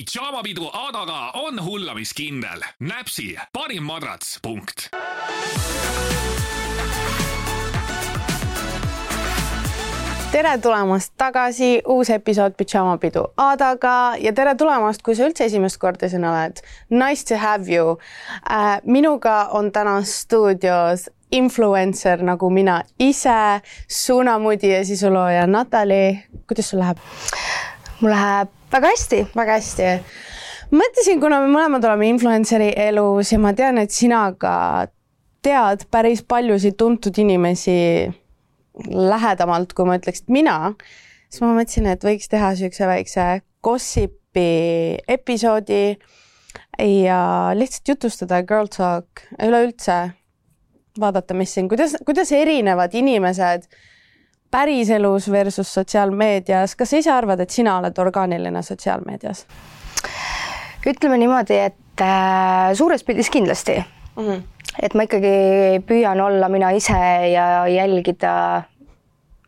pidžaamapidu Adaga on hullamiskindel. näpsi parim madrats, punkt. tere tulemast tagasi, uus episood Pidžaamapidu Adaga ja tere tulemast, kui sa üldse esimest korda siin oled. Nice to have you äh,. minuga on täna stuudios influencer nagu mina ise, suunamudi ja sisulooja Natali. kuidas sul läheb? mul läheb väga hästi. väga hästi. mõtlesin, kuna me mõlemad oleme influencer'i elus ja ma tean, et sina ka tead päris paljusid tuntud inimesi lähedamalt, kui ma ütleks, et mina, siis ma mõtlesin, et võiks teha niisuguse väikse gossipi episoodi ja lihtsalt jutustada Girl Talk üleüldse, vaadata, mis siin, kuidas, kuidas erinevad inimesed päriselus versus sotsiaalmeedias, kas sa ise arvad, et sina oled orgaaniline sotsiaalmeedias? ütleme niimoodi, et äh, suures pildis kindlasti mm. -hmm. et ma ikkagi püüan olla mina ise ja jälgida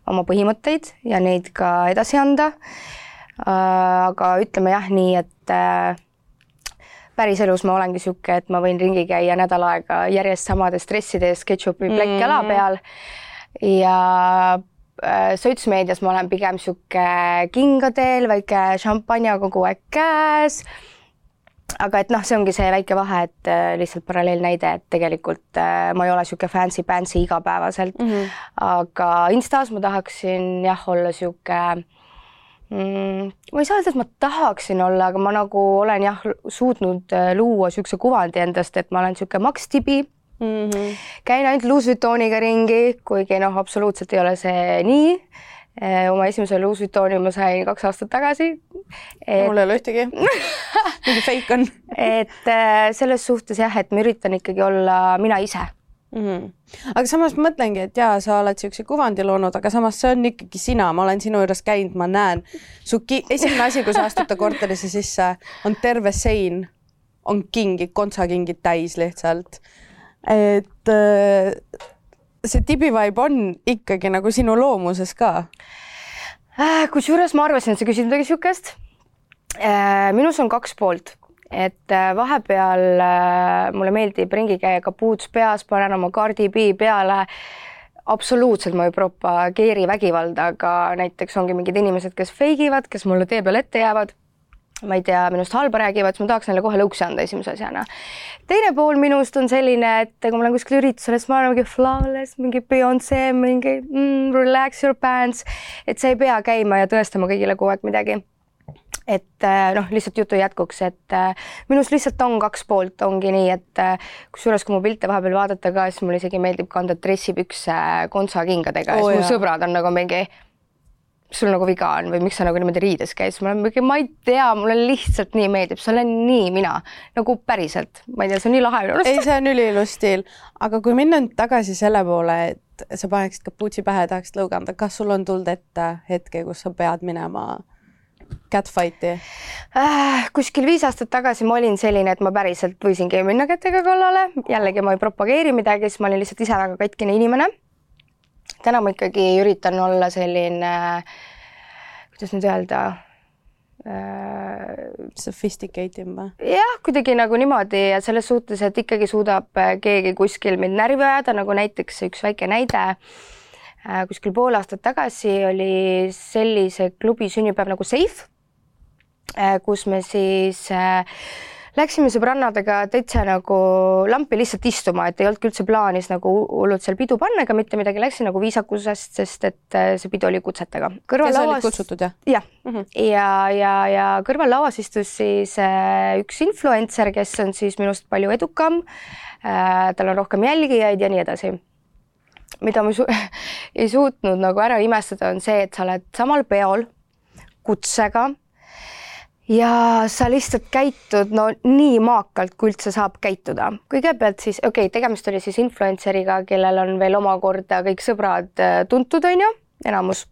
oma põhimõtteid ja neid ka edasi anda äh,. aga ütleme jah, nii, et äh, päriselus ma olengi niisugune, et ma võin ringi käia nädal aega järjest samade stresside ees ketšupi plekk mm -hmm. jala peal ja sotsmeedias ma olen pigem sihuke kingadel, väike šampanja kogu aeg käes. aga et noh, see ongi see väike vahe, et äh, lihtsalt paralleelnäide, et tegelikult äh, ma ei ole sihuke fancy-pantsy igapäevaselt mm. -hmm. aga Instas ma tahaksin jah, olla sihuke mm, ma ei saa öelda, et ma tahaksin olla, aga ma nagu olen jah suutnud luua niisuguse kuvandi endast, et ma olen niisugune Max Tibi mm. -hmm. käin ainult Louis Vuittoniga ringi, kuigi noh, absoluutselt ei ole see nii. Eh, oma esimese Louis Vuittoni ma sain kaks aastat tagasi et.... mul ei ole ühtegi mingi fake on et eh, selles suhtes jah, et ma üritan ikkagi olla mina ise mm. -hmm. aga samas mõtlengi, et jaa, sa oled niisuguse kuvandi loonud, aga samas see on ikkagi sina, ma olen sinu juures käinud, ma näen su ki-, esimene asi, kui sa astud ta korterisse sisse, on terve sein, on kingid, kontsakingid täis lihtsalt et äh, see tibivaib on ikkagi nagu sinu loomuses ka? Äh, kusjuures ma arvasin, et sa küsid midagi niisugust. Äh, minus on kaks poolt, et vahepeal mulle meeldib ringi käia kapuuts peas, panen oma Cardi B peale absoluutselt ma ei propageeri vägivalda, aga näiteks ongi mingid inimesed, kes fake ivad, kes mulle tee peal ette jäävad ma ei tea, minust halba räägivad, siis ma tahaks neile kohe lõuksi anda esimese asjana. teine pool minust on selline, et kui ma olen kuskil üritusel, siis ma olen mingi flawless, mingi Beyonce, mingi mm, relax your pants, et sa ei pea käima ja tõestama kõigile kogu aeg midagi. Et äh, noh, lihtsalt jutu jätkuks, et äh, minus lihtsalt on kaks poolt, ongi nii, et äh, kusjuures, kui mu pilte vahepeal vaadata ka, siis mulle isegi meeldib kanda dressipükse kontsakingadega. Oh, siis mu sõbrad on nagu mingi sul nagu viga on või miks sa nagu niimoodi riides käid, siis ma olen mingi, ma ei tea, mulle lihtsalt nii meeldib, see olen nii mina. Nagu päriselt, ma ei tea, see on nii lahe minu arust. ei, see on üliilus stiil, aga kui minna nüüd tagasi selle poole, et sa paneksid kapuutsi pähe, tahaksid lõuga anda, kas sul on tulnud ette hetke, kus sa pead minema catfight'i? Äh,? kuskil viis aastat tagasi ma olin selline, et ma päriselt võisingi minna kätega kallale, jällegi ma ei propageeri midagi, siis ma olin lihtsalt ise väga katkine inimene täna ma ikkagi üritan olla selline, kuidas nüüd öelda äh,. Sophisticated või? jah, kuidagi nagu niimoodi ja selles suhtes, et ikkagi suudab äh, keegi kuskil mind närvi ajada, nagu näiteks üks väike näide äh,. kuskil pool aastat tagasi oli sellise klubi sünnipäev nagu Safe äh,, kus me siis äh, Läksime sõbrannadega täitsa nagu lampi lihtsalt istuma, et ei olnudki üldse plaanis nagu hullult seal pidu panna ega mitte midagi, läksin nagu viisakusest, sest et äh, see pidu oli kutsetega. olid kutsutud jah? jah mm -hmm. ja, ja, ja kõrval lauas istus siis äh, üks influencer, kes on siis minust palju edukam äh,. tal on rohkem jälgijaid ja nii edasi mida ma su ei suutnud nagu ära imestada, on see, et sa oled samal peol kutsega ja sa lihtsalt käitud no nii maakalt, kui üldse saab käituda. kõigepealt siis, okei okay,, tegemist oli siis influencer'iga, kellel on veel omakorda kõik sõbrad äh, tuntud, on ju, enamus.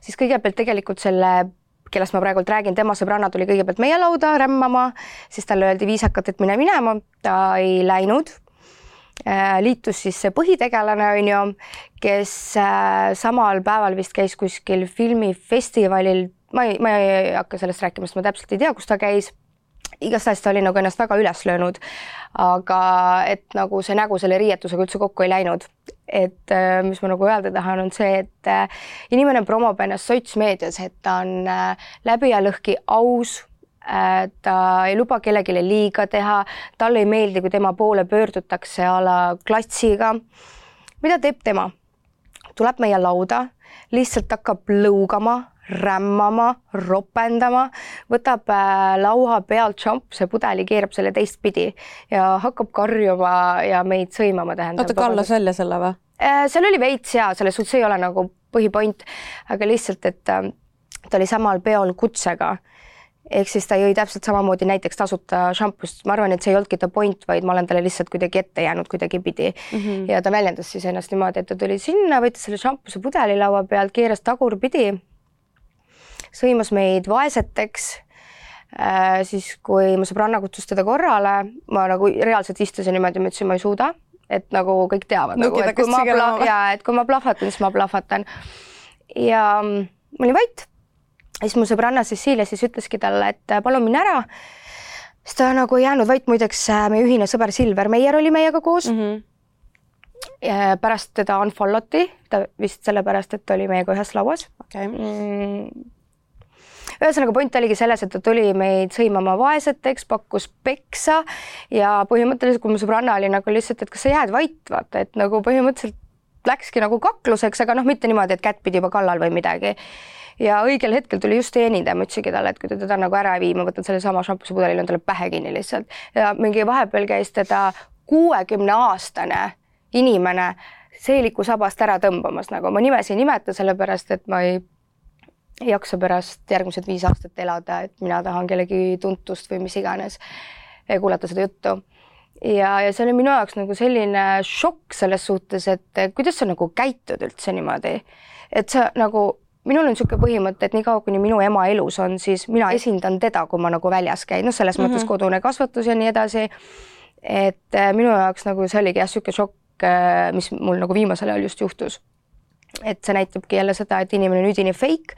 siis kõigepealt tegelikult selle kellest ma praegult räägin, tema sõbranna tuli kõigepealt meie lauda rämmama, siis talle öeldi viisakalt, et mine minema, ta ei läinud. Äh, liitus siis see põhitegelane, on ju, kes äh, samal päeval vist käis kuskil filmifestivalil ma ei, ma ei hakka sellest rääkima, sest ma täpselt ei tea, kus ta käis igastahes ta oli nagu ennast väga üles löönud, aga et nagu see nägu selle riietusega üldse kokku ei läinud. et äh, mis ma nagu öelda tahan, on see, et äh, inimene promob ennast sotsmeedias, et ta on äh, läbi ja lõhki aus, ta ei luba kellelegi liiga teha, talle ei meeldi, kui tema poole pöördutakse a la klatsiga. mida teeb tema? tuleb meie lauda, lihtsalt hakkab lõugama rämmama, ropendama, võtab äh, laua pealt šampuse-pudeli, keerab selle teistpidi ja hakkab karjuma ja meid sõimama, tähendab. oota, kallas välja selle või? Äh, seal oli veits ja selles suhtes ei ole nagu põhipoint, aga lihtsalt, et äh, ta oli samal peol kutsega ehk siis ta jõi täpselt samamoodi näiteks tasuta šampust, ma arvan, et see ei olnudki ta point, vaid ma olen talle lihtsalt kuidagi ette jäänud kuidagipidi mm. -hmm. ja ta väljendas siis ennast niimoodi, et ta tuli sinna, võttis selle šampuse pudeli laua pealt, keeras tagurpidi sõimas meid vaeseteks äh,. siis, kui mu sõbranna kutsus teda korrale, ma nagu reaalselt istusin niimoodi, ma ütlesin, ma ei suuda, et nagu kõik teavad nagu, et kui ma pla- ja et kui ma plahvatan, siis ma plahvatan. ja ma olin vait. siis mu sõbranna Cecilia siis ütleski talle, et palun mine ära. siis ta nagu ei jäänud vait, muideks meie ühine sõber Silver Meier oli meiega koos mm. -hmm Ja pärast teda unfollow ti, ta vist sellepärast, et ta oli meiega ühes lauas okay.. Ühesõnaga point oligi selles, et ta tuli meid sõimama vaeseteks, pakkus peksa ja põhimõtteliselt, kui mu sõbranna oli nagu lihtsalt, et kas sa jääd vait, vaata, et nagu põhimõtteliselt läkski nagu kakluseks, aga noh, mitte niimoodi, et kätt pidi juba kallal või midagi. Ja õigel hetkel tuli just teenindaja, ma ütlesingi talle, et kui te teda nagu ära ei vii, ma võtan sellesama šampusepudeli, löön talle pähe kinni lihtsalt. Ja mingi vahepeal käis teda kuuekümne aastane inimene seeliku sabast ära tõmbamas, nagu ma nimesi ei nimeta, sellepärast et ma ei ei jaksa pärast järgmised viis aastat elada, et mina tahan kellegi tuntust või mis iganes, kuulata seda juttu. ja, ja see oli minu jaoks nagu selline šokk selles suhtes, et kuidas sa nagu käitud üldse niimoodi, et sa nagu minul on niisugune põhimõte, et niikaua, kuni minu ema elus on, siis mina esindan teda, kui ma nagu väljas käin, noh, selles mm -hmm. mõttes kodune kasvatus ja nii edasi. et äh, minu jaoks nagu see oligi jah, niisugune šokk, äh, mis mul nagu viimasel ajal just juhtus et see näitabki jälle seda, et inimene on üdini fake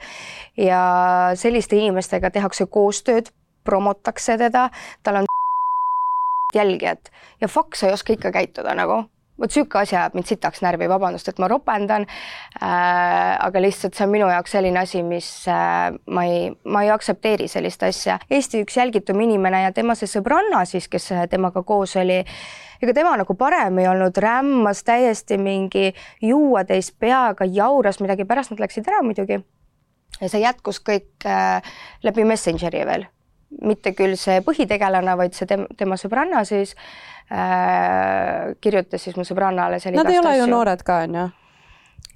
ja selliste inimestega tehakse koostööd, promotakse teda, tal on jälgijat ja fuck, sa ei oska ikka käituda nagu vot sihuke asi ajab mind sitaks närvi, vabandust, et ma ropendan äh,. aga lihtsalt see on minu jaoks selline asi, mis äh, ma ei, ma ei aktsepteeri sellist asja. Eesti üks jälgitum inimene ja tema see sõbranna siis, kes temaga koos oli ega tema nagu parem ei olnud, rämmas täiesti mingi juuatäis peaga, jauras midagi, pärast nad läksid ära muidugi. ja see jätkus kõik äh, läbi Messengeri veel, mitte küll see põhitegelane, vaid see tem tema sõbranna siis äh, kirjutas siis mu sõbrannale. Nad ei ole asju. ju noored ka, on ju?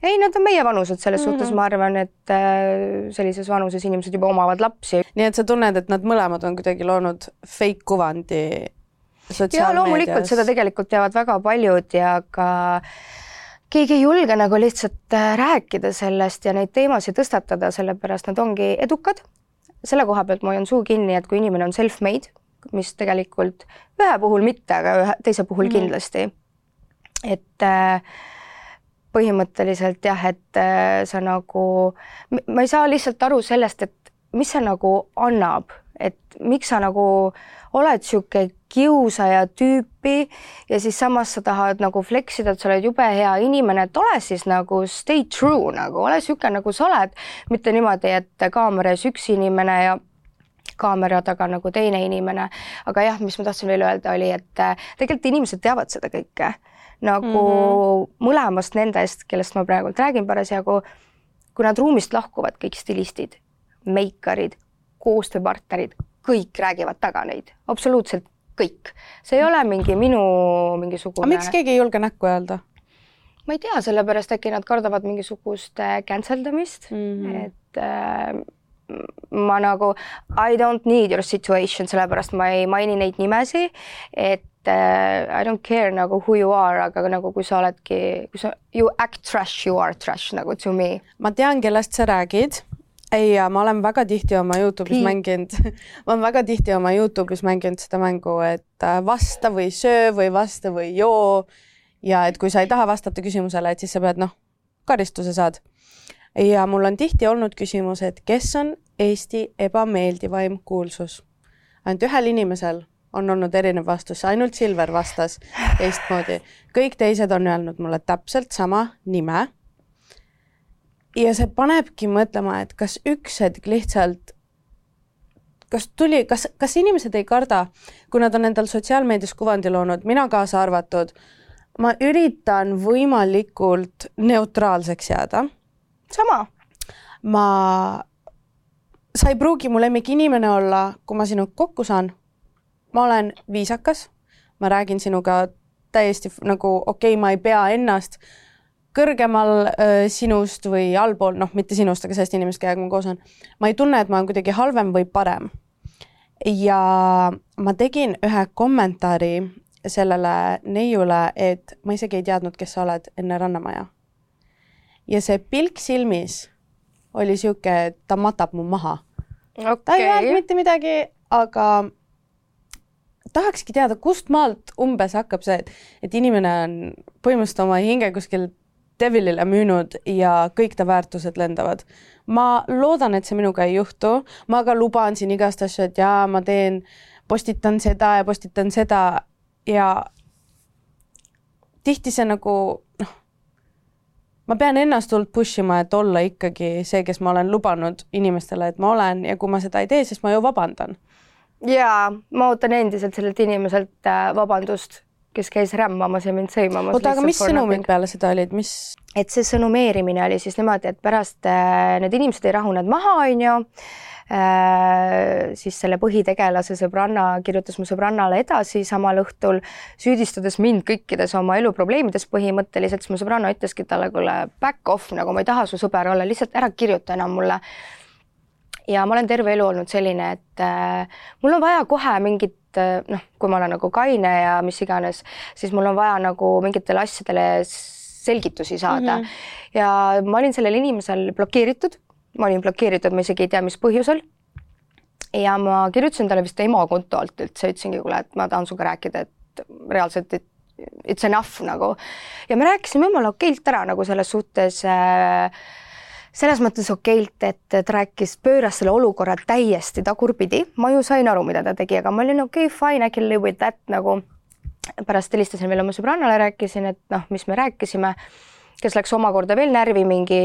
ei, nad on meievanused, selles mm -hmm. suhtes ma arvan, et äh, sellises vanuses inimesed juba omavad lapsi. nii et sa tunned, et nad mõlemad on kuidagi loonud fake kuvandi ja loomulikult seda tegelikult teavad väga paljud ja ka keegi ei julge nagu lihtsalt äh, rääkida sellest ja neid teemasid tõstatada, sellepärast nad ongi edukad. Selle koha pealt ma hoian suu kinni, et kui inimene on self-made, mis tegelikult ühe puhul mitte, aga ühe teise puhul mm. kindlasti. et äh, põhimõtteliselt jah, et äh, sa nagu, ma ei saa lihtsalt aru sellest, et mis see nagu annab, et miks sa nagu oled niisugune kiusaja tüüpi ja siis samas sa tahad nagu flex ida, et sa oled jube hea inimene, et ole siis nagu stay true nagu, ole niisugune, nagu sa oled, mitte niimoodi, et kaamera ees üks inimene ja kaamera taga nagu teine inimene. aga jah, mis ma tahtsin veel öelda, oli, et äh, tegelikult inimesed teavad seda kõike nagu mm -hmm. mõlemast nendest, kellest ma praegult räägin parasjagu, kui nad ruumist lahkuvad, kõik stilistid, meikarid, koostööpartnerid, kõik räägivad taga neid, absoluutselt kõik. see ei ole mingi minu mingisugune. miks keegi ei julge näkku öelda? ma ei tea, sellepärast äkki nad kardavad mingisugust cancel damist mm, -hmm. et äh, ma nagu I don't need your situation, sellepärast ma ei maini neid nimesi, et äh, I don't care nagu who you are, aga nagu kui sa oledki, kui sa you act trash, you are trash nagu to me. ma tean, kellest sa räägid ei, ja ma olen väga tihti oma Youtube'is Pii. mänginud ma olen väga tihti oma Youtube'is mänginud seda mängu, et äh, vasta või söö või vasta või joo. ja et kui sa ei taha vastata küsimusele, et siis sa pead noh, karistuse saad. ja mul on tihti olnud küsimus, et kes on Eesti ebameeldivaim kuulsus. ainult ühel inimesel on olnud erinev vastus, ainult Silver vastas teistmoodi. kõik teised on öelnud mulle täpselt sama nime. Ja see panebki mõtlema, et kas üks hetk lihtsalt kas tuli, kas, kas inimesed ei karda, kui nad on endal sotsiaalmeedias kuvandi loonud, mina kaasa arvatud, ma üritan võimalikult neutraalseks jääda. sama. ma, sa ei pruugi mu lemmikinimene olla, kui ma sinuga kokku saan. ma olen viisakas, ma räägin sinuga täiesti nagu okei okay,, ma ei pea ennast kõrgemal sinust või allpool, noh, mitte sinust, aga sellest inimesest, kellega ma koos olen. ma ei tunne, et ma olen kuidagi halvem või parem. ja ma tegin ühe kommentaari sellele neiule, et ma isegi ei teadnud, kes sa oled enne Rannamaja. ja see pilk silmis oli sihuke, et ta matab mu maha okay.. ta ei öelnud mitte midagi, aga tahakski teada, kust maalt umbes hakkab see, et, et inimene on põhimõtteliselt oma hinge kuskil devilile müünud ja kõik ta väärtused lendavad. ma loodan, et see minuga ei juhtu, ma ka luban siin igast asju, et jaa, ma teen, postitan seda ja postitan seda ja tihti see nagu noh, ma pean ennast hullult push ima, et olla ikkagi see, kes ma olen lubanud inimestele, et ma olen ja kui ma seda ei tee, siis ma ju vabandan. jaa, ma ootan endiselt sellelt inimeselt äh, vabandust kes käis rämmamas ja mind sõimamas. oota, aga mis sõnumid peale seda olid, mis? et see sõnumeerimine oli siis niimoodi, et pärast äh, need inimesed ei rahunenud maha, onju äh,. siis selle põhitegelase sõbranna kirjutas mu sõbrannale edasi samal õhtul, süüdistades mind kõikides oma eluprobleemides põhimõtteliselt, siis mu sõbranna ütleski talle, kuule back off, nagu ma ei taha su sõber olla, lihtsalt ära kirjuta enam mulle ja ma olen terve elu olnud selline, et äh, mul on vaja kohe mingit äh, noh, kui ma olen nagu kaine ja mis iganes, siis mul on vaja nagu mingitele asjadele selgitusi saada mm. -hmm. ja ma olin sellel inimesel blokeeritud, ma olin blokeeritud, ma isegi ei tea, mis põhjusel. ja ma kirjutasin talle vist ema konto alt üldse, ütlesingi, kuule, et ma tahan sinuga rääkida, et reaalselt, et it's enough nagu. ja me rääkisime jumala okeilt ära nagu selles suhtes äh, selles mõttes okeilt, et ta rääkis, pööras selle olukorra täiesti tagurpidi, ma ju sain aru, mida ta tegi, aga ma olin okei okay,, fine, I can live with that nagu. pärast helistasin veel oma sõbrannale, rääkisin, et noh, mis me rääkisime, kes läks omakorda veel närvi mingi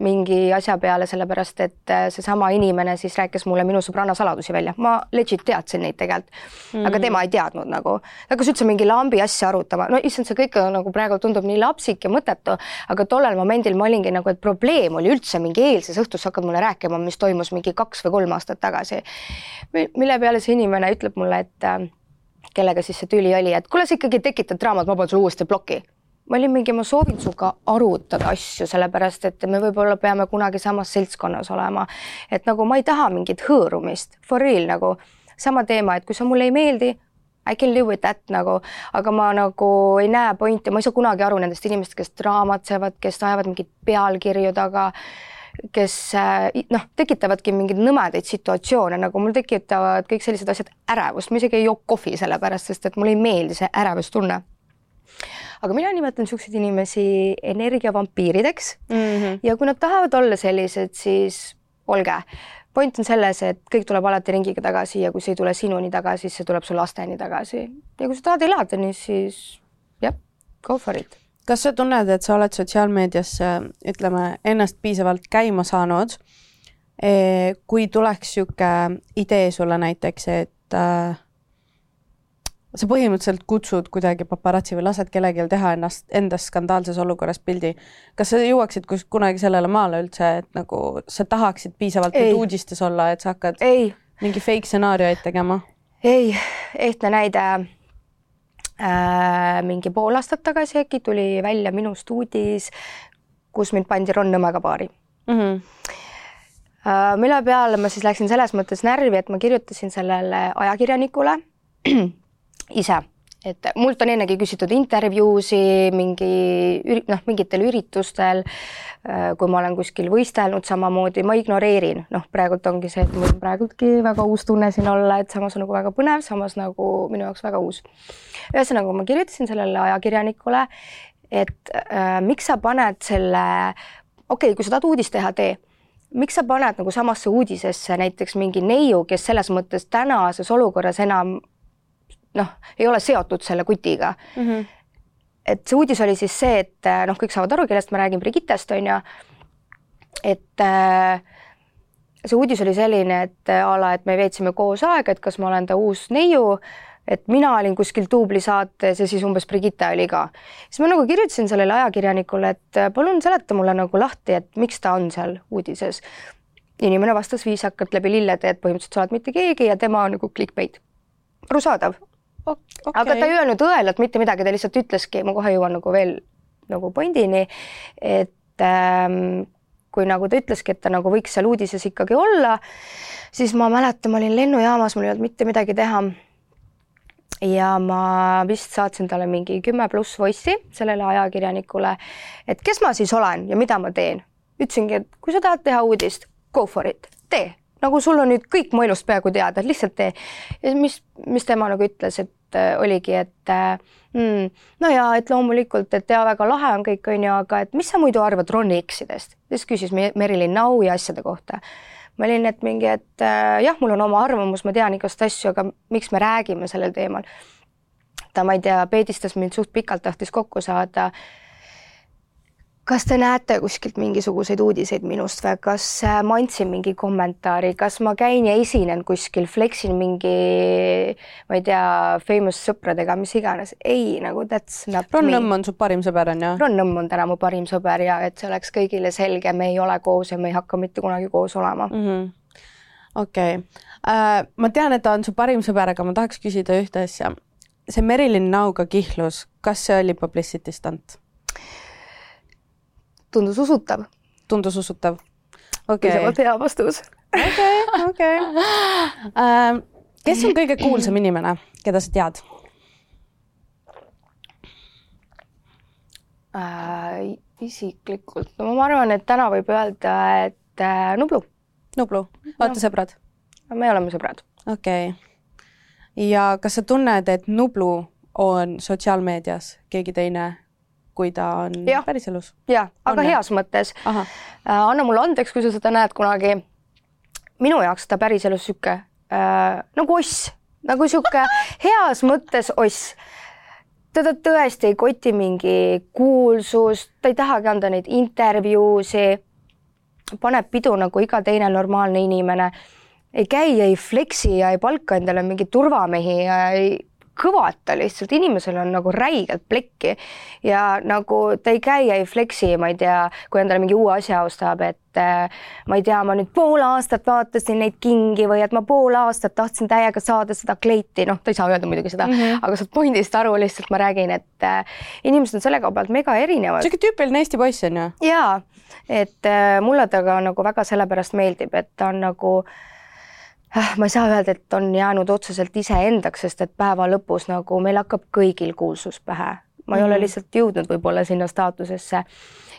mingi asja peale, sellepärast et äh, seesama inimene siis rääkis mulle minu sõbranna saladusi välja, ma legit teadsin neid tegelikult mm., aga tema ei teadnud nagu, hakkas üldse mingi lambi asja arutama, no issand, see kõik nagu praegu tundub nii lapsik ja mõttetu, aga tollel momendil ma olingi nagu, et probleem oli üldse mingi eilses õhtus hakkad mulle rääkima, mis toimus mingi kaks või kolm aastat tagasi. mille peale see inimene ütleb mulle, et äh, kellega siis see tüli oli, et kuule, sa ikkagi tekitad draamat, ma panen sulle uuesti ploki ma olin mingi, ma soovin sinuga arutada asju, sellepärast et me võib-olla peame kunagi samas seltskonnas olema. et nagu ma ei taha mingit hõõrumist, for real nagu sama teema, et kui sa mulle ei meeldi, I can live with that nagu, aga ma nagu ei näe pointi, ma ei saa kunagi aru nendest inimestest, kes draamatsevad, kes ajavad mingeid pealkirju taga, kes noh, tekitavadki mingeid nõmedaid situatsioone, nagu mul tekitavad kõik sellised asjad ärevust, ma isegi ei joo kohvi sellepärast, sest et mulle ei meeldi see ärevustunne aga mina nimetan niisuguseid inimesi energiavampiirideks mm. -hmm. ja kui nad tahavad olla sellised, siis olge. point on selles, et kõik tuleb alati ringiga tagasi ja kui see ei tule sinuni tagasi, siis see tuleb su lasteni tagasi. ja kui sa tahad elada nii, siis jah, go for it kas sa tunned, et sa oled sotsiaalmeedias, ütleme, ennast piisavalt käima saanud, eh, kui tuleks niisugune idee sulle näiteks, et äh, sa põhimõtteliselt kutsud kuidagi paparatsi või lased kellelgi teha ennast, endast skandaalses olukorras pildi. kas sa jõuaksid kus kunagi sellele maale üldse, et nagu sa tahaksid piisavalt ei. uudistes olla, et sa hakkad ei. mingi fake stsenaariumeid tegema? ei, ehtne näide äh,. mingi pool aastat tagasi äkki tuli välja minust uudis, kus mind pandi Ron Nõmmega paari mm. -hmm mille peale ma siis läksin selles mõttes närvi, et ma kirjutasin sellele ajakirjanikule ise, et mult on ennegi küsitud intervjuusi mingi noh, mingitel üritustel, äh, kui ma olen kuskil võistelnud, samamoodi ma ignoreerin, noh, praegult ongi see, et mul praegultki väga uus tunne siin olla, et samas nagu väga põnev, samas nagu minu jaoks väga uus. ühesõnaga, ma kirjutasin sellele ajakirjanikule, et äh, miks sa paned selle, okei okay,, kui sa tahad uudist teha, tee. Miks sa paned nagu samasse uudisesse näiteks mingi neiu, kes selles mõttes tänases olukorras enam noh, ei ole seotud selle kutiga mm. -hmm. et see uudis oli siis see, et noh, kõik saavad aru, kellest ma räägin, Brigittest on ju, et äh, see uudis oli selline, et a la, et me veetsime koos aega, et kas ma olen ta uus neiu et mina olin kuskil duublisaates ja siis umbes Brigitte oli ka. siis ma nagu kirjutasin sellele ajakirjanikule, et palun seleta mulle nagu lahti, et miks ta on seal uudises. inimene vastas viisakalt läbi lillede, et põhimõtteliselt sa oled mitte keegi ja tema on nagu clickbait. arusaadav okay.. aga ta ei öelnud õelalt mitte midagi, ta lihtsalt ütleski, ma kohe jõuan nagu veel nagu pointini, et ähm, kui nagu ta ütleski, et ta nagu võiks seal uudises ikkagi olla, siis ma mäletan, ma olin lennujaamas, mul ei olnud mitte midagi teha. Ja ma vist saatsin talle mingi kümme pluss voice'i sellele ajakirjanikule, et kes ma siis olen ja mida ma teen. ütlesingi, et kui sa tahad teha uudist, go for it, tee, nagu sul on nüüd kõik mu elust peaaegu teada, lihtsalt tee. ja mis, mis tema nagu ütles, et äh, oligi, et äh, mm, no ja et loomulikult, et ja väga lahe on kõik, on ju, aga et mis sa muidu arvad Ronny X-idest? siis küsis Merilin Nau ja asjade kohta ma olin, et mingi, et äh, jah, mul on oma arvamus, ma tean igast asju, aga miks me räägime sellel teemal. ta, ma ei tea, peedistas mind suht pikalt, tahtis kokku saada kas te näete kuskilt mingisuguseid uudiseid minust või kas äh, ma andsin mingi kommentaari, kas ma käin ja esinen kuskil, flexin mingi, ma ei tea, famous sõpradega, mis iganes. ei, nagu that's not Ron me. Nõmm on su parim sõber, on ju? Ron Nõmm on täna mu parim sõber ja et see oleks kõigile selge, me ei ole koos ja me ei hakka mitte kunagi koos olema mm. -hmm. okei okay. uh,, ma tean, et ta on su parim sõber, aga ma tahaks küsida ühte asja. see Merilin Nauga kihlus, kas see oli publicity stunt? Tundus usutav. tundus usutav? okei okay.. hea vastus. okei, okei. Ähm, kes on kõige kuulsam inimene, keda sa tead äh,? isiklikult, no ma arvan, et täna võib öelda, et äh, Nublu. Nublu, olete no. sõbrad? me oleme sõbrad. okei okay.. ja kas sa tunned, et Nublu on sotsiaalmeedias keegi teine kui ta on ja. päriselus. jah, aga on, heas mõttes. Äh, anna mulle andeks, kui sa seda näed kunagi. minu jaoks ta päriselus sihuke äh, nagu oss, nagu sihuke heas mõttes oss teda tõesti ei koti mingi kuulsus, ta ei tahagi anda neid intervjuusid, paneb pidu nagu iga teine normaalne inimene, ei käi, ei fleksi ja ei palka endale mingeid turvamehi ja ei kõvad ta lihtsalt, inimesel on nagu räigelt plekki ja nagu ta ei käi ei fleksi, ma ei tea, kui endale mingi uue asja ostab, et äh, ma ei tea, ma nüüd pool aastat vaatasin neid kingi või et ma pool aastat tahtsin täiega saada seda kleiti, noh, ta ei saa öelda muidugi seda mm, -hmm. aga saad pointist aru, lihtsalt ma räägin, et äh, inimesed on selle koha pealt mega erinevad. sihuke tüüpiline Eesti poiss on ju? jaa, et äh, mulle ta ka nagu väga sellepärast meeldib, et ta on nagu äh, ma ei saa öelda, et on jäänud otseselt iseendaks, sest et päeva lõpus nagu meil hakkab kõigil kuulsus pähe. ma ei mm -hmm. ole mhm. lihtsalt jõudnud võib-olla sinna staatusesse.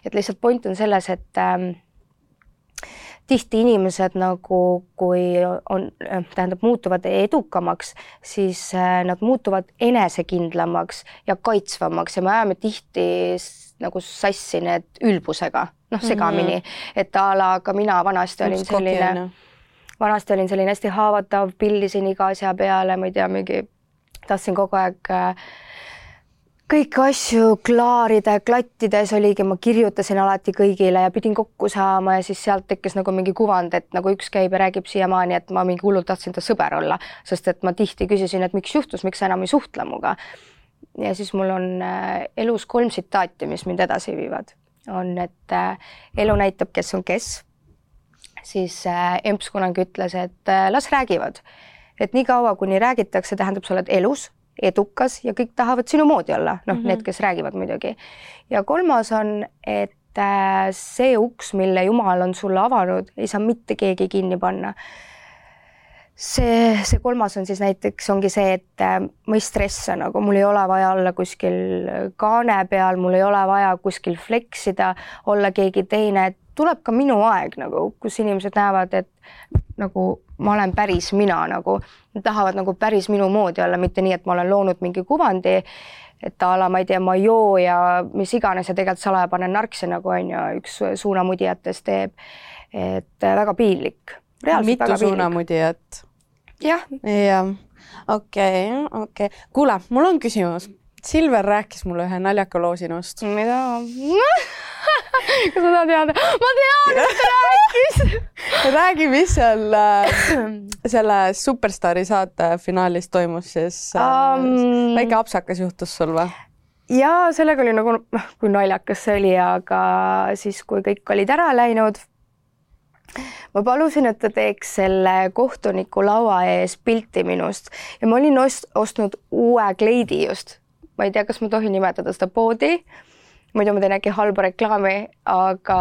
et lihtsalt point on selles, et ähm, tihti inimesed nagu, kui on, äh, tähendab, muutuvad edukamaks, siis äh, nad muutuvad enesekindlamaks ja kaitsvamaks ja me ajame tihti nagu sassi need ülbusega, noh segamini mm, -hmm. et a la ka mina vanasti olin selline vanasti olin selline hästi haavatav, pillisin iga asja peale, ma ei tea, mingi tahtsin kogu aeg äh, kõiki asju klaarida ja klattides oligi, ma kirjutasin alati kõigile ja pidin kokku saama ja siis sealt tekkis nagu mingi kuvand, et nagu üks käib ja räägib siiamaani, et ma mingi hullult tahtsin ta sõber olla, sest et ma tihti küsisin, et miks juhtus, miks sa enam ei suhtle minuga. ja siis mul on äh, elus kolm tsitaati, mis mind edasi viivad, on, et äh, elu näitab, kes on kes siis äh, emps kunagi ütles, et äh, las räägivad. et niikaua, kuni räägitakse, tähendab, sa oled elus, edukas ja kõik tahavad sinu moodi olla, noh mm -hmm., need, kes räägivad muidugi. ja kolmas on, et äh, see uks, mille Jumal on sulle avanud, ei saa mitte keegi kinni panna see, see kolmas on siis näiteks ongi see, et ma ei stressa nagu, mul ei ole vaja olla kuskil kaane peal, mul ei ole vaja kuskil fleksida, olla keegi teine, et tuleb ka minu aeg nagu, kus inimesed näevad, et nagu ma olen päris mina nagu, nad tahavad nagu päris minu moodi olla, mitte nii, et ma olen loonud mingi kuvandi, et a la ma ei tea, ma joo ja mis iganes ja tegelikult salaja panen narkse, nagu on ju üks suunamudijatest teeb. et väga piinlik. mitu suunamudijat. jah. jah, okei okay,, okei okay.. kuule, mul on küsimus. Silver rääkis mulle ühe naljaka loo sinust. mida kas ma tahan teada? ma tean, mis ta rääkis räägi, mis seal äh, selle Superstaari saate finaalis toimus siis um,? väike apsakas juhtus sul või? ja sellega oli nagu noh, kui naljakas see oli, aga siis, kui kõik olid ära läinud, ma palusin, et ta teeks selle kohtuniku laua ees pilti minust ja ma olin ost, ostnud uue kleidi just. Ma ei tea, kas ma tohin nimetada seda poodi muidu ma teen äkki halba reklaami, aga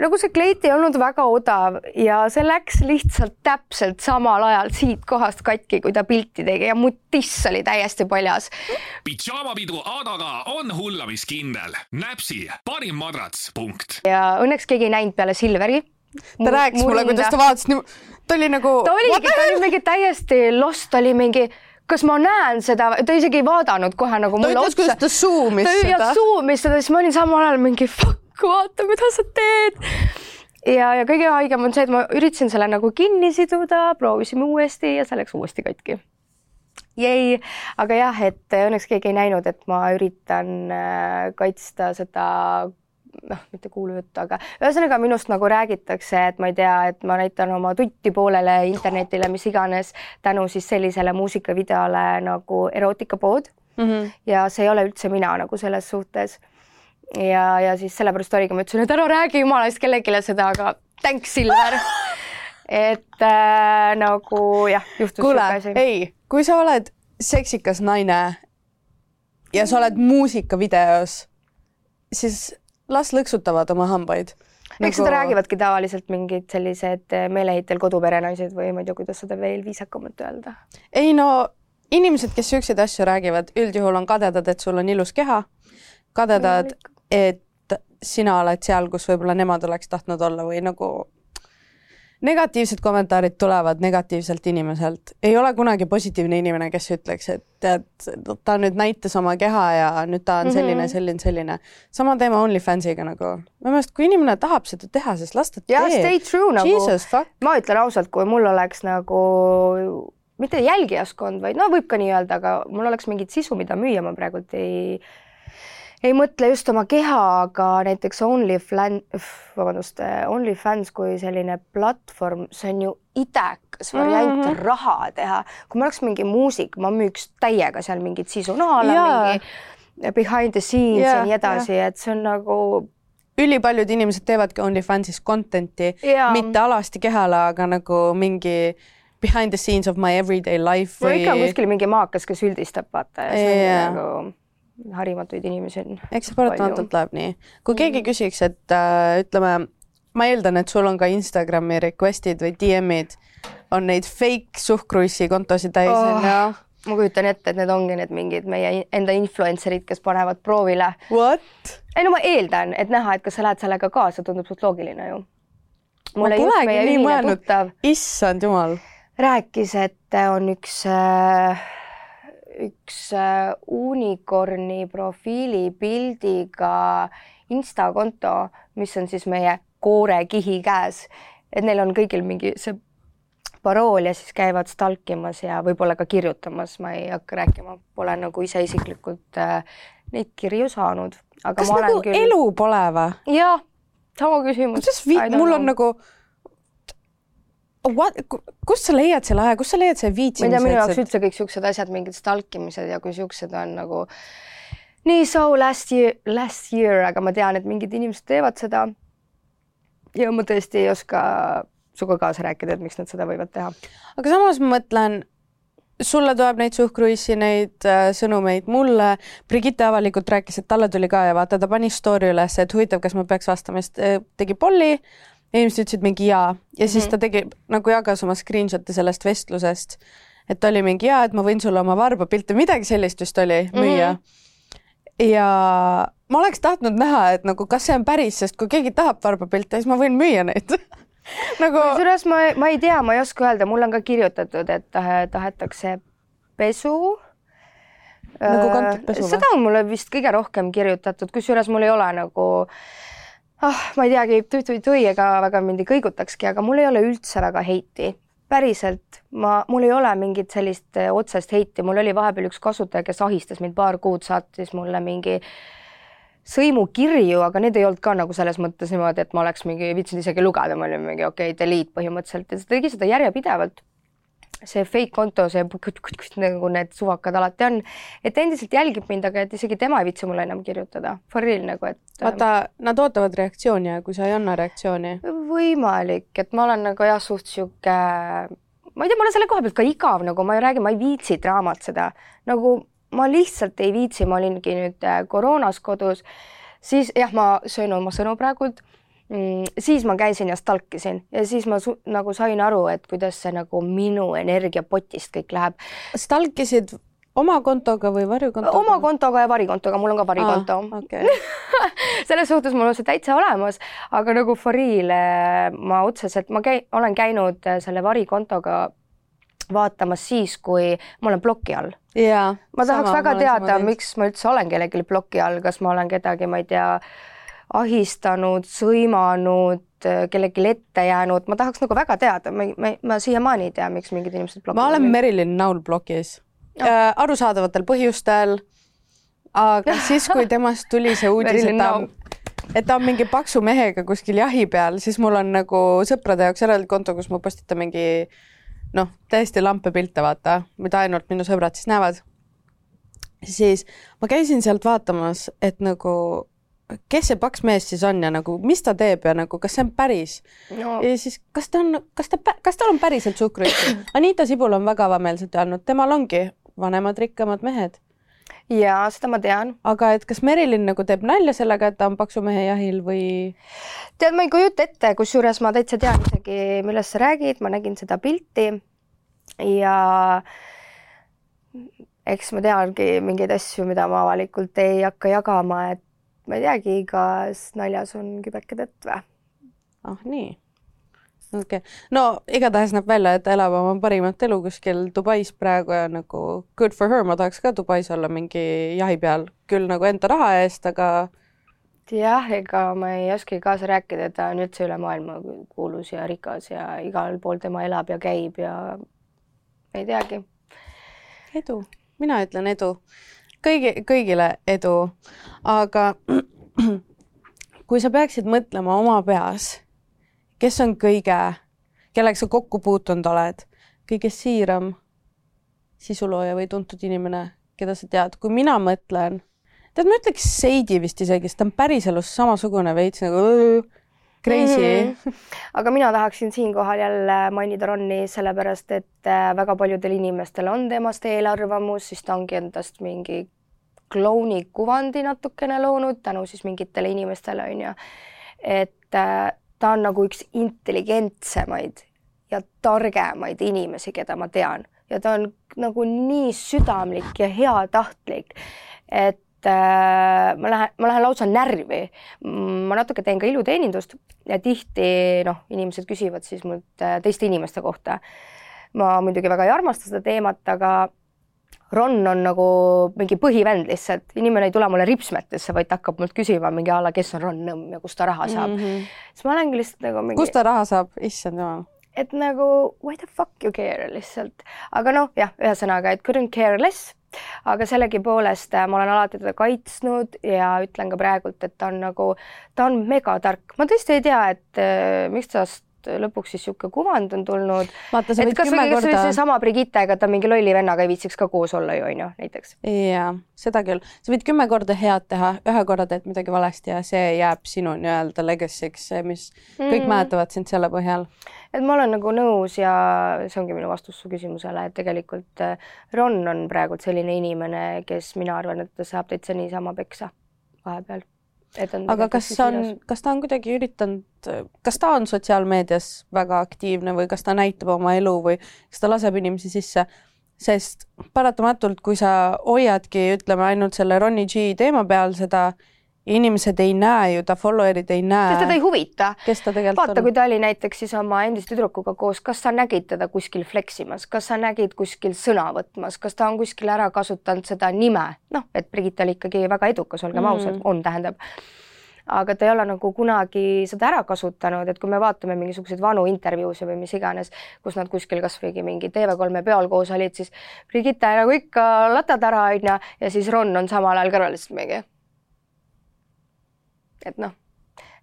nagu see kleit ei olnud väga odav ja see läks lihtsalt täpselt samal ajal siit kohast katki, kui ta pilti tegi ja mu tiss oli täiesti paljas. pidžaamapidu Adaga on hullamiskindel. Näpsi parim madrats, punkt. ja õnneks keegi ei näinud peale Silveri. ta rääkis mulle, kuidas ta vaatas, ta oli nagu. ta oligi, ta oli mingi täiesti lost, ta oli mingi kas ma näen seda, ta isegi ei vaadanud kohe nagu mulle otsa. ta ütles, kuidas ta suumis seda. ta suumis seda, siis ma olin samal ajal mingi fuck, vaata, mida sa teed. ja, ja kõige haigem on see, et ma üritasin selle nagu kinni siduda, proovisime uuesti ja see läks uuesti katki. jäi, aga jah, et õnneks keegi ei näinud, et ma üritan äh, kaitsta seda noh, mitte kuulujutt, aga ühesõnaga minust nagu räägitakse, et ma ei tea, et ma näitan oma tutti poolele internetile, mis iganes, tänu siis sellisele muusikavideole nagu Erootikapood mm. -hmm. ja see ei ole üldse mina nagu selles suhtes. ja, ja siis sellepärast oligi, ma ütlesin, et ära räägi jumala eest kellelegi seda, aga thanks, Silver et äh, nagu jah, juhtus kuule, ei, kui sa oled seksikas naine ja sa oled muusikavideos, siis las lõksutavad oma hambaid. eks nagu... seda räägivadki tavaliselt mingid sellised eh, meeleheitel koduperenaised või ma ei tea, kuidas seda veel viisakamalt öelda. ei no inimesed, kes siukseid asju räägivad, üldjuhul on kadedad, et sul on ilus keha, kadedad, et sina oled seal, kus võib-olla nemad oleks tahtnud olla või nagu negatiivsed kommentaarid tulevad negatiivselt inimeselt. ei ole kunagi positiivne inimene, kes ütleks, et tead, ta nüüd näitas oma keha ja nüüd ta on selline mm, -hmm. selline, selline. sama teema OnlyFansiga nagu. minu meelest, kui inimene tahab seda teha, siis las ta teeb. stay true nagu. ma ütlen ausalt, kui mul oleks nagu mitte jälgijaskond, vaid no võib ka nii öelda, aga mul oleks mingit sisu, mida müüa, ma praegult ei ei mõtle just oma keha, aga näiteks OnlyFans, vabandust, OnlyFans kui selline platvorm, see on ju idekas variant mm -hmm. raha teha. kui ma oleks mingi muusik, ma müüks täiega seal mingit sisu, a la mingi behind the scenes yeah, ja nii edasi yeah., et see on nagu ülipaljud inimesed teevadki OnlyFansis content'i, mitte alasti kehale, aga nagu mingi behind the scenes of my everyday life või. no ikka on kuskil mingi maakas, kes üldistab, vaata ja see yeah. on nagu harimatuid inimesi on. eks see paratamatult läheb nii. kui keegi mhm. küsiks, et äh, ütleme, ma eeldan, et sul on ka Instagrami request'id või DM-id, on neid fake suhkruissi kontosid täis oh, onju ma kujutan ette, et need ongi need mingid meie enda influencer'id, kes panevad proovile. What? ei no ma eeldan, et näha, et kas sa lähed sellega kaasa, tundub suht loogiline ju. ma polegi nii mõelnud. issand jumal. rääkis, et on üks äh, üks äh, unicorni profiilipildiga Insta konto, mis on siis meie koorekihi käes, et neil on kõigil mingi see parool ja siis käivad stalkimas ja võib-olla ka kirjutamas, ma ei hakka rääkima, pole nagu ise isiklikult äh, neid kirju saanud. kas nagu küll... elu pole või? jah, sama küsimus. kuidas mul know. on nagu What, kust sa leiad selle aja, kust sa leiad selle viitsimise? ma ei tea, minu jaoks üldse kõik siuksed asjad, mingid stalkimised ja kui siuksed on nagu nii so last year, last year, aga ma tean, et mingid inimesed teevad seda. ja ma tõesti ei oska sinuga kaasa rääkida, et miks nad seda võivad teha. aga samas ma mõtlen, sulle tuleb neid suhkruissi, neid äh, sõnumeid, mulle Brigitte avalikult rääkis, et talle tuli ka ja vaata, ta pani story üles, et huvitav, kas ma peaks vastama, siis äh, tegi polli inimesed ütlesid mingi jaa ja siis mm -hmm. ta tegi nagu jagas oma screenshot'e sellest vestlusest, et oli mingi jaa, et ma võin sulle oma varbapilte, midagi sellist vist oli müüa mm. -hmm. ja ma oleks tahtnud näha, et nagu kas see on päris, sest kui keegi tahab varbapilte, siis ma võin müüa neid nagu. kusjuures ma, ma ei tea, ma ei oska öelda, mulle on ka kirjutatud, et tahetakse pesu nagu kantud pesu või? seda on mulle vist kõige rohkem kirjutatud, kusjuures mul ei ole nagu äh, ah, ma ei teagi, tui-tui-tui, ega väga mind ei kõigutakski, aga mul ei ole üldse väga heiti. päriselt, ma, mul ei ole mingit sellist eh, otsest heiti, mul oli vahepeal üks kasutaja, kes ahistas mind paar kuud, saatis mulle mingi sõimukirju, aga need ei olnud ka nagu selles mõttes niimoodi, et ma oleks mingi, viitsinud isegi lugeda, ma olin mingi okei okay,, delete põhimõtteliselt. Ja ta tegi seda järjepidevalt see fake konto, see nagu need suvakad alati on, et endiselt jälgib mind, aga et isegi tema ei viitsi mulle enam kirjutada, for real nagu, et. vaata, nad ootavad reaktsiooni ja kui sa ei anna reaktsiooni. võimalik, et ma olen nagu jah, suht sihuke, ma ei tea, mul on selle koha pealt ka igav, nagu ma ei räägi, ma ei viitsi draamat seda, nagu ma lihtsalt ei viitsi, ma olingi nüüd äh, koroonas kodus, siis jah, ma söön oma sõnu praegult Mm, siis ma käisin ja stalkisin ja siis ma nagu sain aru, et kuidas see nagu minu energiapotist kõik läheb. stalkisid oma kontoga või varjukontoga? oma kontoga ja varikontoga, mul on ka varikonto ah,. Okay. selles suhtes mul on see täitsa olemas, aga nagu for real eh, ma otseselt, ma käi-, olen käinud eh, selle varikontoga vaatamas siis, kui ma olen ploki all. ma tahaks sama, väga teada, miks ma üldse olen kellelgi ploki all, kas ma olen kedagi, ma ei tea, ahistanud, sõimanud, kellelegi ette jäänud, ma tahaks nagu väga teada, ma, ma, ma siiamaani ei tea, miks mingid inimesed ma olen Merilin Naul blogis äh,, arusaadavatel põhjustel. aga siis, kui temast tuli see uudis, et ta on, et ta on mingi paksu mehega kuskil jahi peal, siis mul on nagu sõprade jaoks eraldi konto, kus ma postitan mingi noh, täiesti lampe pilte, vaata, mida ainult minu sõbrad siis näevad. siis ma käisin sealt vaatamas, et nagu kes see paks mees siis on ja nagu, mis ta teeb ja nagu, kas see on päris no.? ja siis, kas ta on, kas ta, kas tal on päriselt suhkrut? Anita Sibul on väga avameelselt öelnud, temal ongi vanemad rikkamad mehed. jaa, seda ma tean. aga et kas Merilin nagu teeb nalja sellega, et ta on paksu mehe jahil või? tead, ma ei kujuta ette, kusjuures ma täitsa tean isegi, millest sa räägid, ma nägin seda pilti ja eks ma teangi mingeid asju, mida ma avalikult ei hakka jagama, et ma ei teagi, igas naljas on kübeke tõtt või? ah nii, okei okay., no igatahes näeb välja, et elab oma parimat elu kuskil Dubais praegu ja nagu good for her, ma tahaks ka Dubais olla mingi jahi peal, küll nagu enda raha eest, aga jah, ega ma ei oskagi kaasa rääkida, ta on üldse üle maailma kuulus ja rikas ja igal pool tema elab ja käib ja ei teagi. edu, mina ütlen edu kõigi, kõigile edu. aga kui sa peaksid mõtlema oma peas, kes on kõige, kellega sa kokku puutunud oled, kõige siiram sisulooja või tuntud inimene, keda sa tead, kui mina mõtlen, tead, ma ütleks Seidi vist isegi, sest ta on päriselus samasugune veits nagu öö, Crazy mm. -hmm. aga mina tahaksin siinkohal jälle mainida Ronni, sellepärast et äh, väga paljudel inimestel on temast eelarvamus, siis ta ongi endast mingi klouni kuvandi natukene loonud tänu siis mingitele inimestele, on ju. et äh, ta on nagu üks intelligentsemaid ja targemaid inimesi, keda ma tean ja ta on nagu nii südamlik ja heatahtlik, et ma lähen, ma lähen lausa närvi. ma natuke teen ka iluteenindust ja tihti noh, inimesed küsivad siis mult äh, teiste inimeste kohta. ma muidugi väga ei armasta seda teemat, aga Ron on nagu mingi põhivend lihtsalt, inimene ei tule mulle ripsmetesse, vaid hakkab mult küsima mingi a la, kes on Ron Nõmm ja kust ta raha saab mm. -hmm. siis ma olengi lihtsalt nagu mingi. kust ta raha saab, issand jumal. et nagu why the fuck you care lihtsalt, aga noh, jah, ühesõnaga, et couldn't care less aga sellegipoolest äh, ma olen alati teda kaitsnud ja ütlen ka praegult, et ta on nagu, ta on megatark, ma tõesti ei tea, et äh, miks tast lõpuks siis niisugune kuvand on tulnud. et kas või korda... seesama Brigittega, ta mingi lolli vennaga ei viitsiks ka koos olla ju onju, näiteks. jaa, seda küll. sa võid kümme korda head teha, ühe korra teed midagi valesti ja see jääb sinu nii-öelda legacy'ks, mis kõik mm. mäletavad sind selle põhjal et ma olen nagu nõus ja see ongi minu vastus su küsimusele, et tegelikult äh, Ron on praegult selline inimene, kes mina arvan, et ta saab täitsa niisama peksa vahepeal. Aga kas on, kas ta on kuidagi üritanud, kas ta on sotsiaalmeedias väga aktiivne või kas ta näitab oma elu või kas ta laseb inimesi sisse? sest paratamatult, kui sa hoiadki, ütleme ainult selle Ronnie G teema peal seda inimesed ei näe ju, ta follower'id ei näe. sest teda ei huvita. kes ta tegelikult vaata, kui ta oli näiteks siis oma endise tüdrukuga koos, kas sa nägid teda kuskil fleksimas, kas sa nägid kuskil sõna võtmas, kas ta on kuskil ära kasutanud seda nime, noh, et Brigitte oli ikkagi väga edukas, olgem mm. ausad, on, tähendab aga ta ei ole nagu kunagi seda ära kasutanud, et kui me vaatame mingisuguseid vanu intervjuusid või mis iganes, kus nad kuskil kasvõi mingi TV3 peol koos olid, siis Brigitte nagu ikka latad ära, onju, ja siis Ron on samal ajal kõrval lihtsalt mingi. Et noh,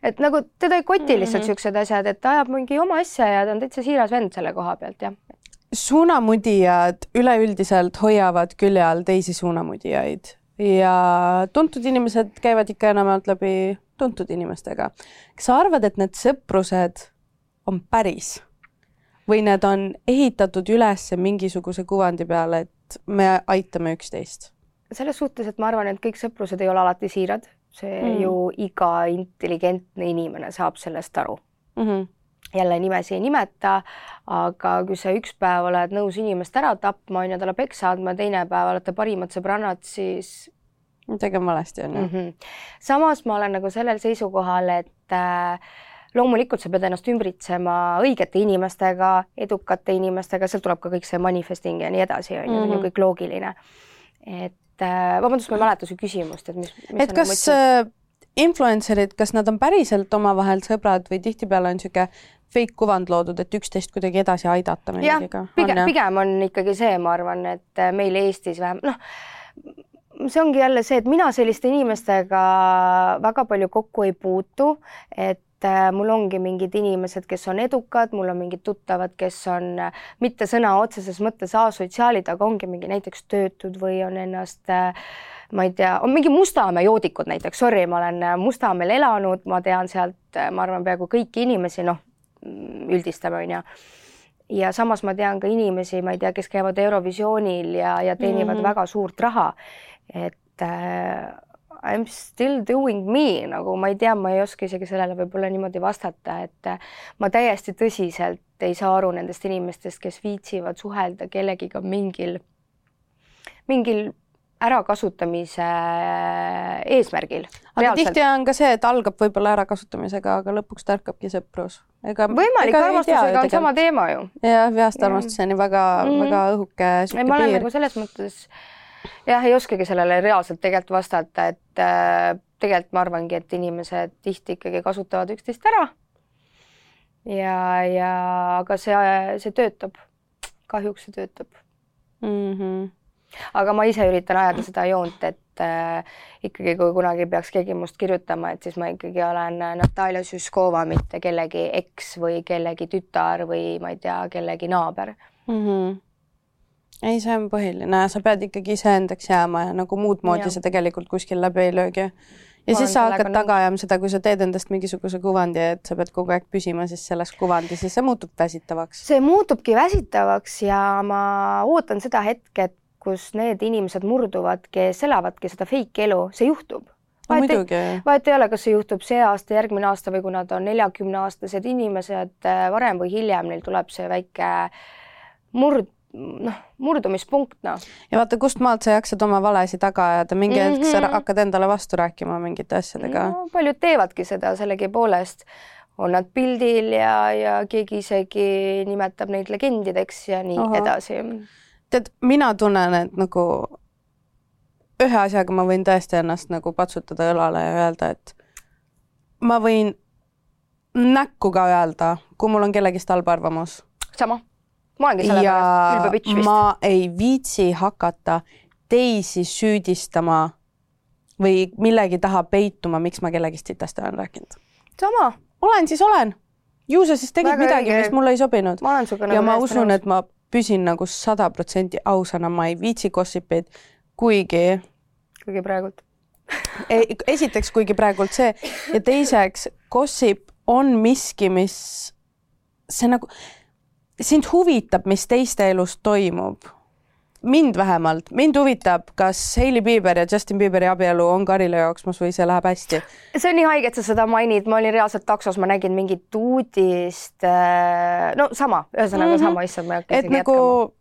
et nagu teda ei koti lihtsalt mm -hmm. siuksed asjad, et ta ajab mingi oma asja ja ta on täitsa siiras vend selle koha pealt, jah suunamudijad üleüldiselt hoiavad külje all teisi suunamudijaid ja tuntud inimesed käivad ikka enamjaolt läbi tuntud inimestega. kas sa arvad, et need sõprused on päris või need on ehitatud üles mingisuguse kuvandi peale, et me aitame üksteist? selles suhtes, et ma arvan, et kõik sõprused ei ole alati siirad, see mm. ju iga intelligentne inimene saab sellest aru mm. -hmm jälle nimesi ei nimeta, aga kui sa üks päev oled nõus inimest ära tapma, on ju, talle peksa andma, teine päev olete parimad sõbrannad, siis midagi on valesti, on ju mm. -hmm. samas ma olen nagu sellel seisukohal, et äh, loomulikult sa pead ennast ümbritsema õigete inimestega, edukate inimestega, sealt tuleb ka kõik see manifesting ja nii edasi, on ju, see on ju mhm. kõik loogiline. et vabandust, ma ei mäleta su küsimust, et mis, mis et kas mõtlesid? Äh, influencer'id, kas nad on päriselt omavahel sõbrad või tihtipeale on niisugune fake kuvand loodud, et üksteist kuidagi edasi aidata milligiga? pigem, pigem on ikkagi see, ma arvan, et meil Eestis vähem, noh, see ongi jälle see, et mina selliste inimestega väga palju kokku ei puutu, et äh, mul ongi mingid inimesed, kes on edukad, mul on mingid tuttavad, kes on äh, mitte sõna otseses mõttes asotsiaalid, aga ongi mingi näiteks töötud või on ennast äh, ma ei tea, on mingi Mustamäe joodikud näiteks, sorry, ma olen Mustamäel elanud, ma tean sealt, ma arvan, peaaegu kõiki inimesi, noh, üldistame, on ju ja samas ma tean ka inimesi, ma ei tea, kes käivad Eurovisioonil ja, ja teenivad mm -hmm. väga suurt raha. et äh, I m still doing me, nagu ma ei tea, ma ei oska isegi sellele võib-olla niimoodi vastata, et äh, ma täiesti tõsiselt ei saa aru nendest inimestest, kes viitsivad suhelda kellegiga mingil, mingil ärakasutamise eesmärgil. aga tihti on ka see, et algab võib-olla ärakasutamisega, aga lõpuks tärkabki sõprus. ega võimalik, armastusega on sama teema ju. jah, vihast armastuseni väga mm, -hmm. väga õhuke piir. ma olen nagu selles mõttes jah, ei oskagi sellele reaalselt tegelikult vastata, et äh, tegelikult ma arvangi, et inimesed tihti ikkagi kasutavad üksteist ära. ja, ja aga see, see töötab. kahjuks see töötab mm. -hmm aga ma ise üritan ajada seda joont, et äh, ikkagi, kui kunagi peaks keegi must kirjutama, et siis ma ikkagi olen Natalja Süskova, mitte kellegi eks või kellegi tütar või ma ei tea, kellegi naaber mm. -hmm ei, see on põhiline, sa pead ikkagi iseendaks jääma ja nagu muud moodi sa tegelikult kuskil läbi ei löögi. ja ma siis sa hakkad taga ajama seda, kui sa teed endast mingisuguse kuvandi, et sa pead kogu aeg püsima siis selles kuvandis ja see muutub väsitavaks. see muutubki väsitavaks ja ma ootan seda hetke, et kus need inimesed murduvad, kes elavadki seda fake elu, see juhtub. vahet ei, vahet ei ole, kas see juhtub see aasta, järgmine aasta või kui nad on neljakümneaastased inimesed, varem või hiljem neil tuleb see väike murd, noh, murdumispunkt, noh. ja vaata, kust maalt sa jaksad oma valesid taga ajada, mingi hetk mm -hmm. sa mhm. hakkad endale vastu rääkima mingite asjadega no,. paljud teevadki seda sellegipoolest, on nad pildil ja, ja keegi isegi nimetab neid legendideks ja nii Oho. edasi tead, mina tunnen, et nagu ühe asjaga ma võin tõesti ennast nagu patsutada õlale ja öelda, et ma võin näkku ka öelda, kui mul on kellegist halb arvamus. sama, ma olengi selle pärast ülbe bitch vist. ma ei viitsi hakata teisi süüdistama või millegi taha peituma, miks ma kellegist sitasti olen rääkinud. sama. olen, siis olen. ju sa siis tegid Väga midagi, mis mulle ei sobinud. ja nagu ma usun, et ma püsin nagu sada protsenti ausana, ma ei viitsi gossip'id, kuigi. kuigi praegult esiteks, kuigi praegult see ja teiseks, gossip on miski, mis see nagu, sind huvitab, mis teiste elus toimub mind vähemalt, mind huvitab, kas Hailey Bieber ja Justin Bieberi abielu on karile jooksmas või see läheb hästi? see on nii haige, et sa seda mainid, ma olin reaalselt taksos, ma nägin mingit uudist. Äh, no sama, ühesõnaga mm -hmm. sama, issand, ma ei hakka isegi nagu... jätkama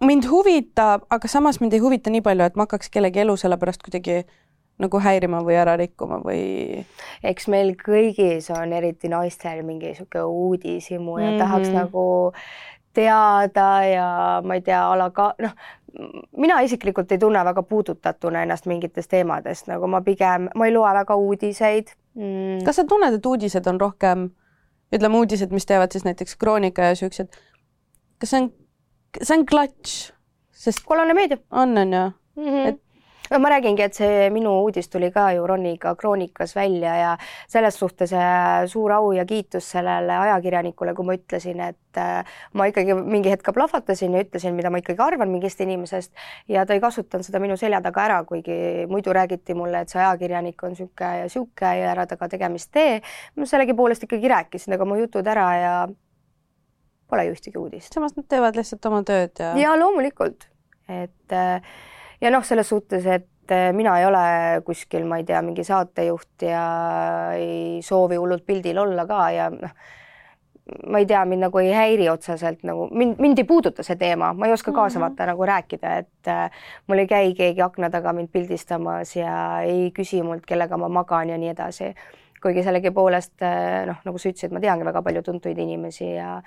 mind huvitab, aga samas mind ei huvita nii palju, et ma hakkaks kellegi elu selle pärast kuidagi nagu häirima või ära rikkuma või? eks meil kõigis on, eriti naistel, mingi niisugune uudishimu ja mm -hmm. tahaks nagu teada ja ma ei tea, a la ka noh, mina isiklikult ei tunne väga puudutatuna ennast mingitest teemadest, nagu ma pigem, ma ei loe väga uudiseid mm.. kas sa tunned, et uudised on rohkem, ütleme uudised, mis teevad siis näiteks Kroonika ja siuksed, kas see on, see on klatš, sest kollane meedia on, on ju mm, -hmm. et no ma räägingi, et see minu uudis tuli ka ju Roniga Kroonikas välja ja selles suhtes äh, suur au ja kiitus sellele ajakirjanikule, kui ma ütlesin, et äh, ma ikkagi mingi hetk ka plahvatasin ja ütlesin, mida ma ikkagi arvan mingist inimesest ja ta ei kasutanud seda minu selja taga ära, kuigi muidu räägiti mulle, et see ajakirjanik on niisugune ja niisugune ja ära temaga tegemist tee. ma sellegipoolest ikkagi rääkisin temaga mu jutud ära ja pole ju ühtegi uudist. samas nad teevad lihtsalt oma tööd ja. ja loomulikult, et äh, ja noh, selles suhtes, et äh, mina ei ole kuskil, ma ei tea, mingi saatejuht ja ei soovi hullult pildil olla ka ja noh, ma ei tea, mind nagu ei häiri otseselt nagu mind, mind ei puuduta see teema, ma ei oska kaasa mm -hmm. vaata nagu rääkida, et äh, mul ei käi keegi akna taga mind pildistamas ja ei küsi mult, kellega ma magan ja nii edasi. kuigi sellegipoolest äh, noh, nagu sa ütlesid, ma teangi väga palju tuntuid inimesi ja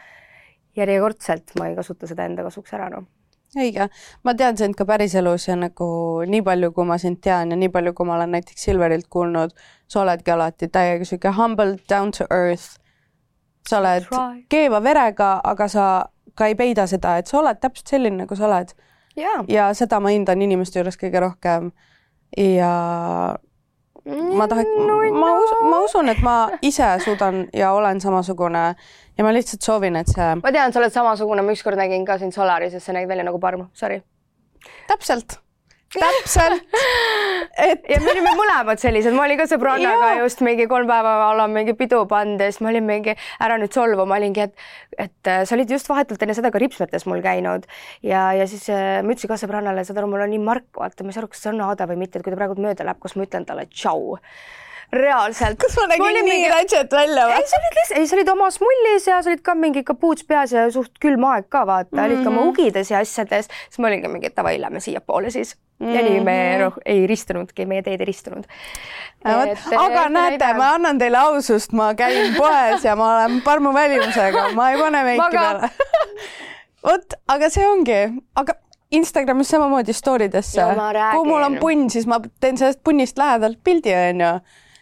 järjekordselt ma ei kasuta seda enda kasuks ära, noh õige, ma tean sind ka päriselus ja nagu nii palju, kui ma sind tean ja nii palju, kui ma olen näiteks Silverilt kuulnud, sa oledki alati täiega sihuke humble, down to earth. sa oled keeva verega, aga sa ka ei peida seda, et sa oled täpselt selline, nagu sa oled. ja seda ma hindan inimeste juures kõige rohkem. ja ma tahaks no,, ma usun, ma usun, et ma ise suudan ja olen samasugune ja ma lihtsalt soovin, et see. ma tean, sa oled samasugune, ma ükskord nägin ka sind Solarises, sa nägid välja nagu parm, sorry. täpselt täpselt. et ja me olime mõlemad sellised, ma olin ka sõbrannaga just mingi kolm päeva oleme mingi pidu pannud ja siis ma olin mingi, ära nüüd solvu, ma olingi, et, et äh, sa olid just vahetult enne seda ka ripsmetes mul käinud. Ja, ja siis äh, ma ütlesin ka sõbrannale, saad aru, mul on nii mark, vaata, ma ei saa aru, kas see on Aada või mitte, et kui ta praegu mööda läheb, kas ma ütlen talle tšau reaalselt. kas ma nägin nii mingi... ratchet välja või? ei, sa olid lihtsalt, ei, sa olid omas mullis ja sa olid ka mingi kapuuts peas ja suht külm aeg ka vaata mm, -hmm. olid ka oma mhm. ugides ja asjades, siis ma olingi mingi davai, lähme siiapoole siis mm. -hmm. ja nii me noh, ei ristunudki, meie teed ei ristunud. aga et, näete, ma annan teile ausust, ma käin poes ja ma olen parmu välimusega, ma ei pane meiki peale vot, aga see ongi, aga Instagramis samamoodi story desse kui mul on punn, siis ma teen sellest punnist lähedalt pildi, onju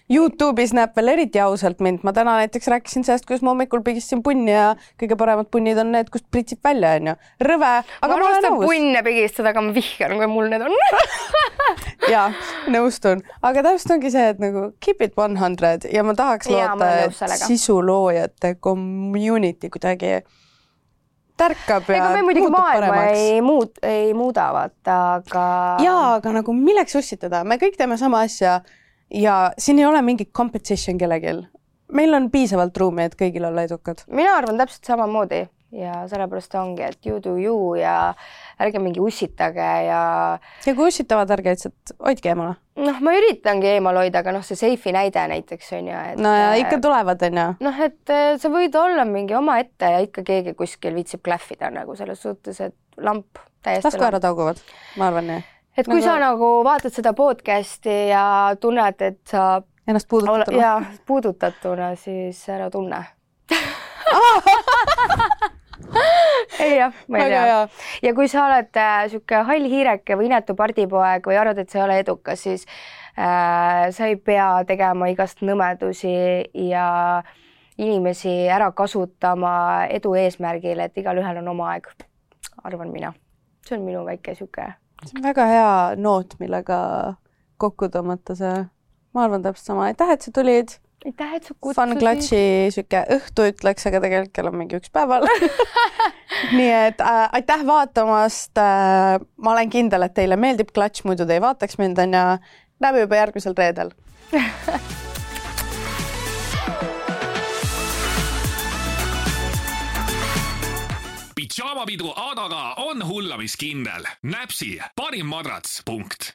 Youtube'is näeb veel eriti ausalt mind, ma täna näiteks rääkisin sellest, kuidas ma hommikul pigistasin punni ja kõige paremad punnid on need, kust pritsib välja, onju. rõve, aga ma, ma olen nõus. punne pigistada, aga ma vihkan, kui mul need on ja nõustun, aga täpselt ongi see, et nagu keep it one hundred ja ma tahaks ja, loota, et sisuloojate community kuidagi tärkab ja maailma paremaks. ei muud, ei muuda, vaata, aga. jaa, aga nagu milleks ussitada, me kõik teeme sama asja ja siin ei ole mingit competition kellelgi. meil on piisavalt ruumi, et kõigil olla edukad. mina arvan täpselt samamoodi ja sellepärast ongi, et you do you ja ärge mingi ussitage ja. ja kui ussitavad, ärge lihtsalt hoidke eemale. noh, ma üritangi eemal hoida, aga noh, see seifi näide näiteks on ju, et. no ja ikka tulevad, on ju. noh, et äh, sa võid olla mingi omaette ja ikka keegi kuskil viitsib klähvida nagu selles suhtes, et lamp täiesti. taskuraad tauguvad, ma arvan nii et kui nagu... sa nagu vaatad seda podcast'i ja tunned, et sa ennast puudutatuna. ja puudutatuna, siis ära tunne ei jah, ma ei tea. ja kui sa oled äh, sihuke hall hiireke või inetu pardipoeg või arvad, et sa ei ole edukas, siis äh, sa ei pea tegema igast nõmedusi ja inimesi ära kasutama edu eesmärgil, et igalühel on oma aeg, arvan mina. see on minu väike sihuke see on väga hea noot, millega kokku tõmmata see. ma arvan täpselt sama, aitäh, et sa tulid. aitäh, et sa kutsusid. Fun Clutchi sihuke õhtu ütleks, aga tegelikult kell on mingi üks päeval nii et äh, aitäh vaatamast äh,. ma olen kindel, et teile meeldib Clutch, muidu te ei vaataks mind, onju. näeme juba järgmisel reedel pidžaamapidu Adaga on hullamiskindel. näpsi parim madrats, punkt